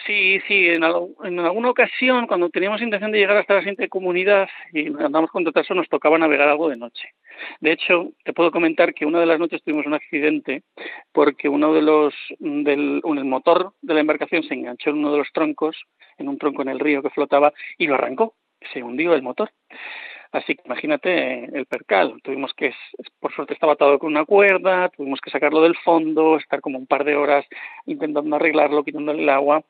Sí, sí, en, alguna ocasión, cuando teníamos intención de llegar hasta la siguiente comunidad y andamos con retraso, nos tocaba navegar algo de noche. De hecho, te puedo comentar que una de las noches tuvimos un accidente porque uno de los, del, el motor de la embarcación se enganchó en uno de los troncos, en un tronco en el río que flotaba, y lo arrancó. Se hundió el motor. Así que imagínate el percal. Tuvimos que, por suerte estaba atado con una cuerda, tuvimos que sacarlo del fondo, estar como un par de horas intentando arreglarlo, quitándole el agua.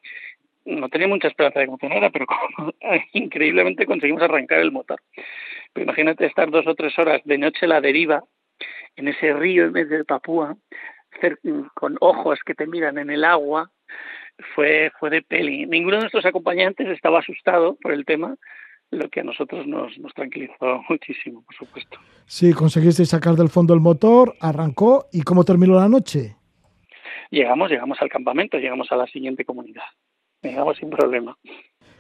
No tenía mucha esperanza de que funcionara, pero *laughs* increíblemente conseguimos arrancar el motor. Pero imagínate estar dos o tres horas de noche a la deriva en ese río en vez de Papúa, con ojos que te miran en el agua, fue, fue de peli. Ninguno de nuestros acompañantes estaba asustado por el tema, lo que a nosotros nos, nos tranquilizó *laughs* muchísimo, por supuesto. Sí, conseguiste sacar del fondo el motor, arrancó y ¿cómo terminó la noche? Llegamos, llegamos al campamento, llegamos a la siguiente comunidad. Llegamos sin problema.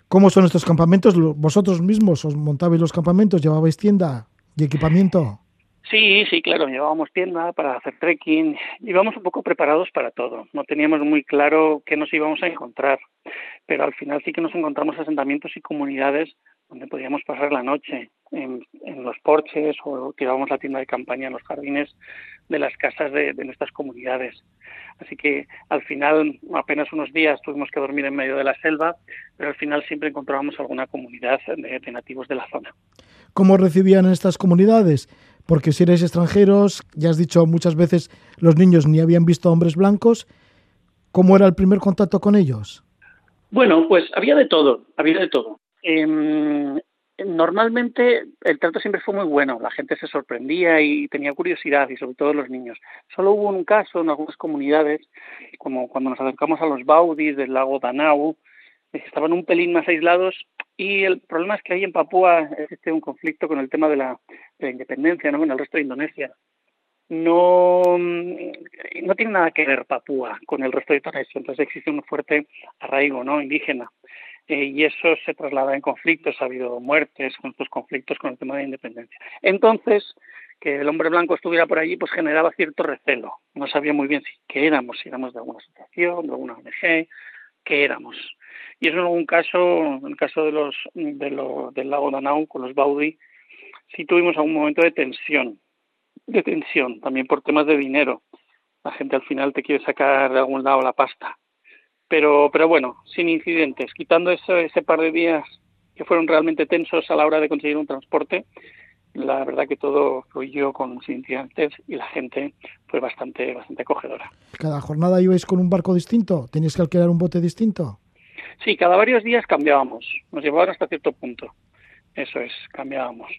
¿Cómo son estos campamentos? ¿Vosotros mismos os montabais los campamentos? ¿Llevabais tienda y equipamiento? Sí, sí, claro, llevábamos tienda para hacer trekking, íbamos un poco preparados para todo, no teníamos muy claro qué nos íbamos a encontrar, pero al final sí que nos encontramos asentamientos y comunidades donde podíamos pasar la noche en, los porches o tirábamos la tienda de campaña en los jardines de las casas de, nuestras comunidades. Así que al final, apenas unos días tuvimos que dormir en medio de la selva, pero al final siempre encontrábamos alguna comunidad de, nativos de la zona. ¿Cómo recibían estas comunidades? Porque si eres extranjeros, ya has dicho muchas veces, los niños ni habían visto hombres blancos. ¿Cómo era el primer contacto con ellos? Bueno, pues había de todo, había de todo. Eh, normalmente el trato siempre fue muy bueno, la gente se sorprendía y tenía curiosidad, y sobre todo los niños. Solo hubo un caso en algunas comunidades, como cuando nos acercamos a los Baudis del lago Danau, que estaban un pelín más aislados y el problema es que ahí en Papúa existe un conflicto con el tema de la, de la independencia, ¿no? con el resto de Indonesia. No, no tiene nada que ver Papúa con el resto de Indonesia, entonces existe un fuerte arraigo ¿no? indígena. Eh, y eso se traslada en conflictos, ha habido muertes con estos conflictos con el tema de la independencia. Entonces, que el hombre blanco estuviera por allí, pues generaba cierto recelo. No sabía muy bien si qué éramos, si éramos de alguna asociación, de alguna ONG, qué éramos. Y eso en algún caso, en el caso de los, de lo, del lago Danau con los Baudi, sí tuvimos algún momento de tensión, de tensión, también por temas de dinero. La gente al final te quiere sacar de algún lado la pasta. Pero, pero bueno, sin incidentes, quitando ese, ese par de días que fueron realmente tensos a la hora de conseguir un transporte, la verdad que todo fluyó con incidentes y la gente fue bastante, bastante acogedora. ¿Cada jornada ibais con un barco distinto? ¿Teníais que alquilar un bote distinto? Sí, cada varios días cambiábamos, nos llevaban hasta cierto punto. Eso es, cambiábamos.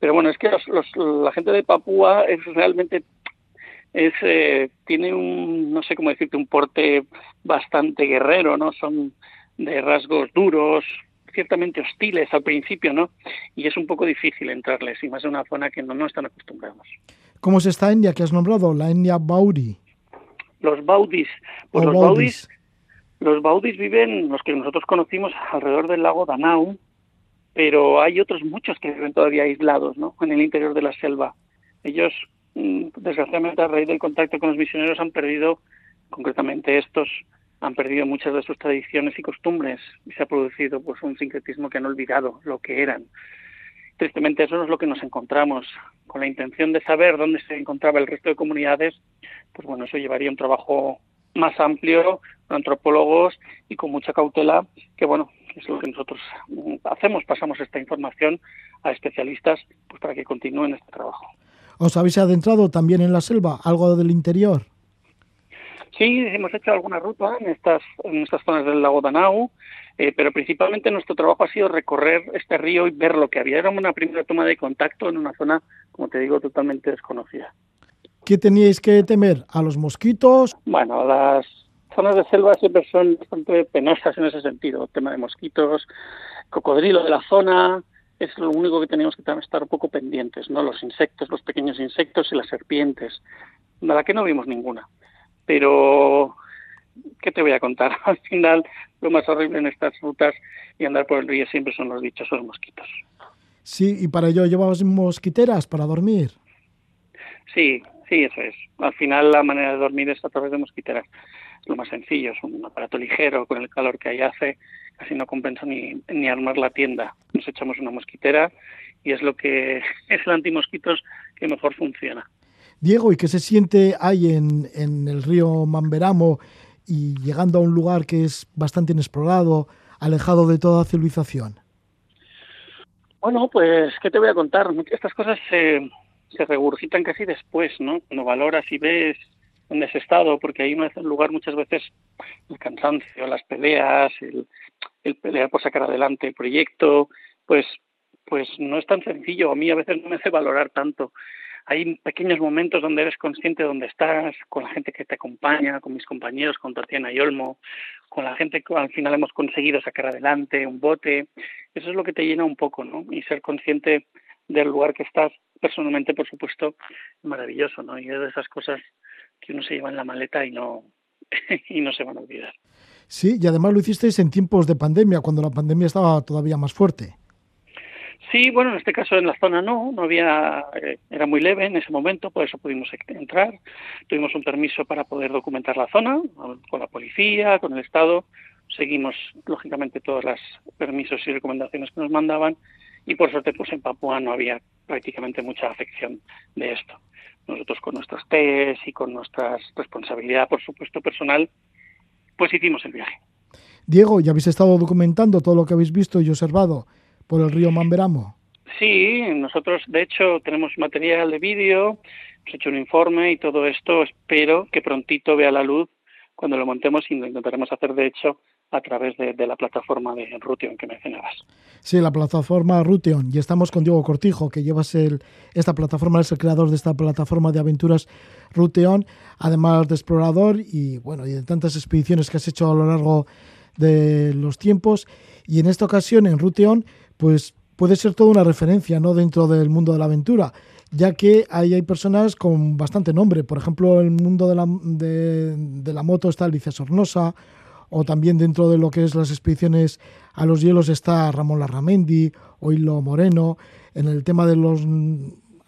Pero bueno, es que la gente de Papúa es realmente es eh, tiene un no sé cómo decirte un porte bastante guerrero, ¿no? Son de rasgos duros, ciertamente hostiles al principio, ¿no? Y es un poco difícil entrarles, y más en una zona que no, no están acostumbrados. ¿Cómo es esta etnia que has nombrado, la etnia Baudi? Los Baudis. Pues los Baudis los baudis viven, los que nosotros conocimos, alrededor del lago Danau, pero hay otros muchos que viven todavía aislados, ¿no? En el interior de la selva. Ellos, desgraciadamente, a raíz del contacto con los misioneros, han perdido, concretamente estos, han perdido muchas de sus tradiciones y costumbres y se ha producido pues un sincretismo que han olvidado lo que eran. Tristemente eso es lo que nos encontramos. Con la intención de saber dónde se encontraba el resto de comunidades, pues bueno, eso llevaría un trabajo más amplio, con antropólogos y con mucha cautela, que bueno, es lo que nosotros hacemos, pasamos esta información a especialistas pues para que continúen este trabajo. ¿Os habéis adentrado también en la selva, algo del interior? Sí, hemos hecho alguna ruta en estas, en estas zonas del lago Danau, eh, pero principalmente nuestro trabajo ha sido recorrer este río y ver lo que había. Era una primera toma de contacto en una zona, como te digo, totalmente desconocida. ¿Qué teníais que temer? ¿A los mosquitos? Bueno, las zonas de selva siempre son bastante penosas en ese sentido. tema de mosquitos, cocodrilo de la zona, es lo único que teníamos que estar un poco pendientes, ¿no? Los insectos, los pequeños insectos y las serpientes. De la que no vimos ninguna. Pero, ¿qué te voy a contar? *laughs* Al final, lo más horrible en estas rutas y andar por el río siempre son los dichosos mosquitos. Sí, y para ello llevabas mosquiteras para dormir. Sí, Sí, eso es. Al final la manera de dormir es a través de mosquiteras. Lo más sencillo, es un aparato ligero con el calor que ahí hace, casi no compensa ni, ni armar la tienda. Nos echamos una mosquitera y es lo que *laughs* es el antimosquitos que mejor funciona. Diego, ¿y qué se siente ahí en, en el río Mamberamo y llegando a un lugar que es bastante inexplorado, alejado de toda civilización? Bueno, pues, ¿qué te voy a contar? Estas cosas se, se regurgitan casi después, ¿no? Cuando valoras y ves dónde has estado, porque ahí no es el lugar muchas veces el cansancio, las peleas, el, el pelear por sacar adelante el proyecto, pues, pues no es tan sencillo. A mí a veces no me hace valorar tanto. Hay pequeños momentos donde eres consciente de dónde estás, con la gente que te acompaña, con mis compañeros, con Tatiana y Olmo, con la gente que al final hemos conseguido sacar adelante un bote. Eso es lo que te llena un poco, ¿no? Y ser consciente del lugar que estás, personalmente, por supuesto, maravilloso, ¿no? Y es de esas cosas que uno se lleva en la maleta y no, *laughs* y no se van a olvidar. Sí, y además lo hicisteis en tiempos de pandemia, cuando la pandemia estaba todavía más fuerte. Sí, bueno, en este caso en la zona no, no había, eh, era muy leve en ese momento, por eso pudimos entrar. Tuvimos un permiso para poder documentar la zona con la policía, con el Estado. Seguimos, lógicamente, todos los permisos y recomendaciones que nos mandaban y por suerte pues en Papúa no había prácticamente mucha afección de esto. Nosotros con nuestros test y con nuestra responsabilidad, por supuesto, personal, pues hicimos el viaje. Diego, ¿ya habéis estado documentando todo lo que habéis visto y observado por el río Mamberamo? Sí, nosotros de hecho tenemos material de vídeo, hemos hecho un informe y todo esto espero que prontito vea la luz cuando lo montemos y lo intentaremos hacer de hecho a través de, la plataforma de Ruteon que mencionabas. Sí, la plataforma Ruteon. Y estamos con Diego Cortijo, que llevas el, esta plataforma, es el creador de esta plataforma de aventuras Ruteon, además de explorador y, bueno, y de tantas expediciones que has hecho a lo largo de los tiempos. Y en esta ocasión, en Ruteon, pues puede ser toda una referencia ¿no? dentro del mundo de la aventura, ya que ahí hay personas con bastante nombre. Por ejemplo, en el mundo de la, de, de la moto está Alicia Sornosa, o también dentro de lo que es las expediciones a los hielos está Ramón Larramendi o Hilo Moreno. En el tema de los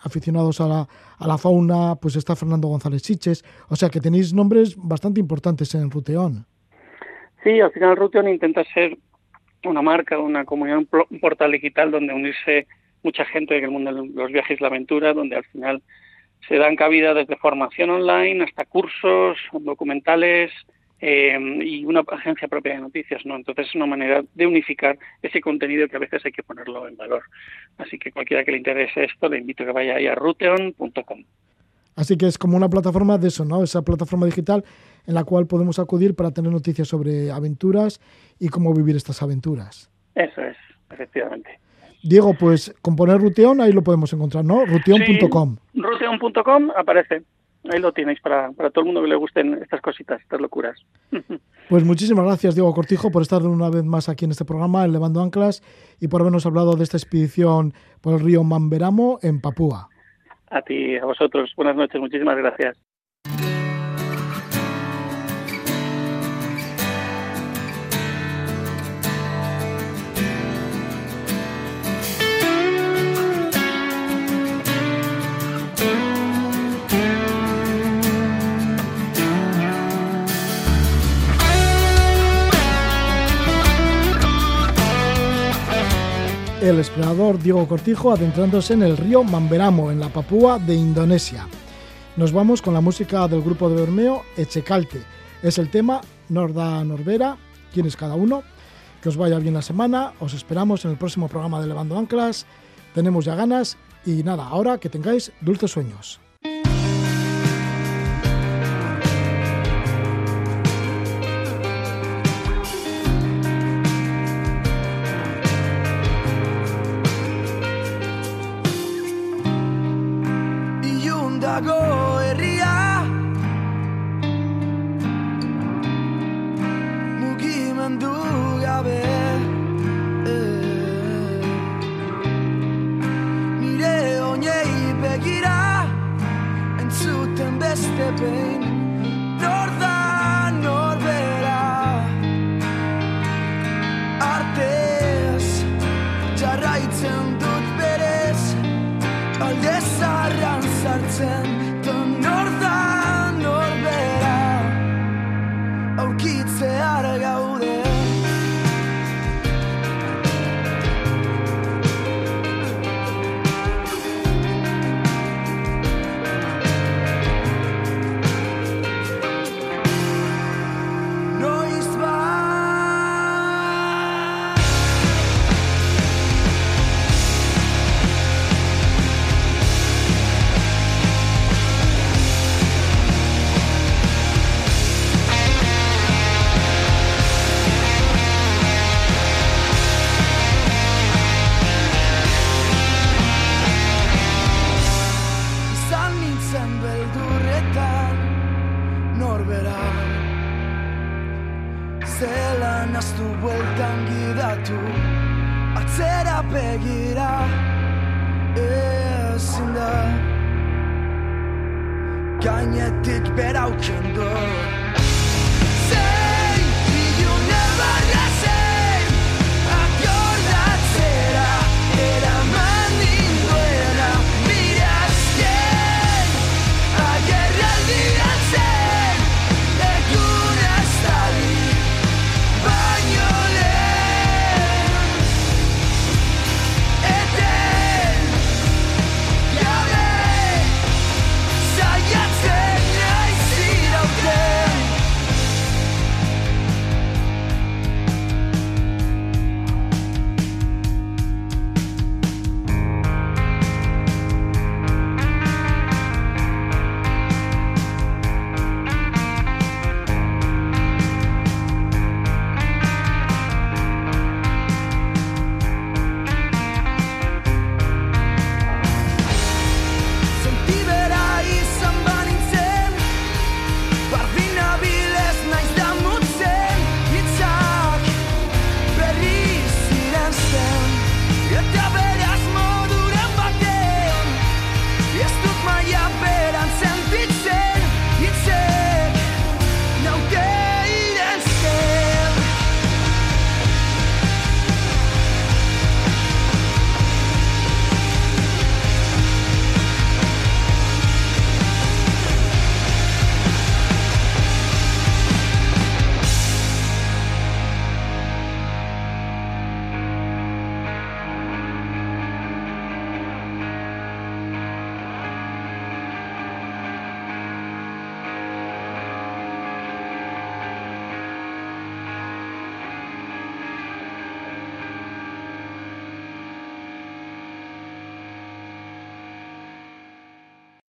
aficionados a la, a la fauna, pues está Fernando González Siches. O sea que tenéis nombres bastante importantes en Ruteón. Sí, al final Ruteón intenta ser una marca, una comunidad, un portal digital donde unirse mucha gente en el mundo de los viajes y la aventura, donde al final se dan cabida desde formación online hasta cursos, documentales eh, y una agencia propia de noticias, ¿no? Entonces es una manera de unificar ese contenido que a veces hay que ponerlo en valor. Así que cualquiera que le interese esto, le invito a que vaya ahí a ruteon.com. Así que es como una plataforma de eso, ¿no? Esa plataforma digital en la cual podemos acudir para tener noticias sobre aventuras y cómo vivir estas aventuras. Eso es, efectivamente. Diego, pues con poner Ruteon ahí lo podemos encontrar, ¿no? Ruteon.com. Sí, Ruteon.com aparece. Ahí lo tenéis para, para todo el mundo que le gusten estas cositas, estas locuras. *laughs* Pues muchísimas gracias, Diego Cortijo, por estar una vez más aquí en este programa, en Levando Anclas, y por habernos hablado de esta expedición por el río Mamberamo en Papúa. A ti, a vosotros. Buenas noches, muchísimas gracias. El explorador Diego Cortijo adentrándose en el río Mamberamo, en la Papúa de Indonesia. Nos vamos con la música del grupo de Bermeo, Echecalte. Es el tema Norda Norbera, quién es cada uno. Que os vaya bien la semana, os esperamos en el próximo programa de Levando Anclas. Tenemos ya ganas y nada, ahora que tengáis dulces sueños. dago herria Mugimendu gabe eh. Nire eh. oinei begira Entzuten beste behin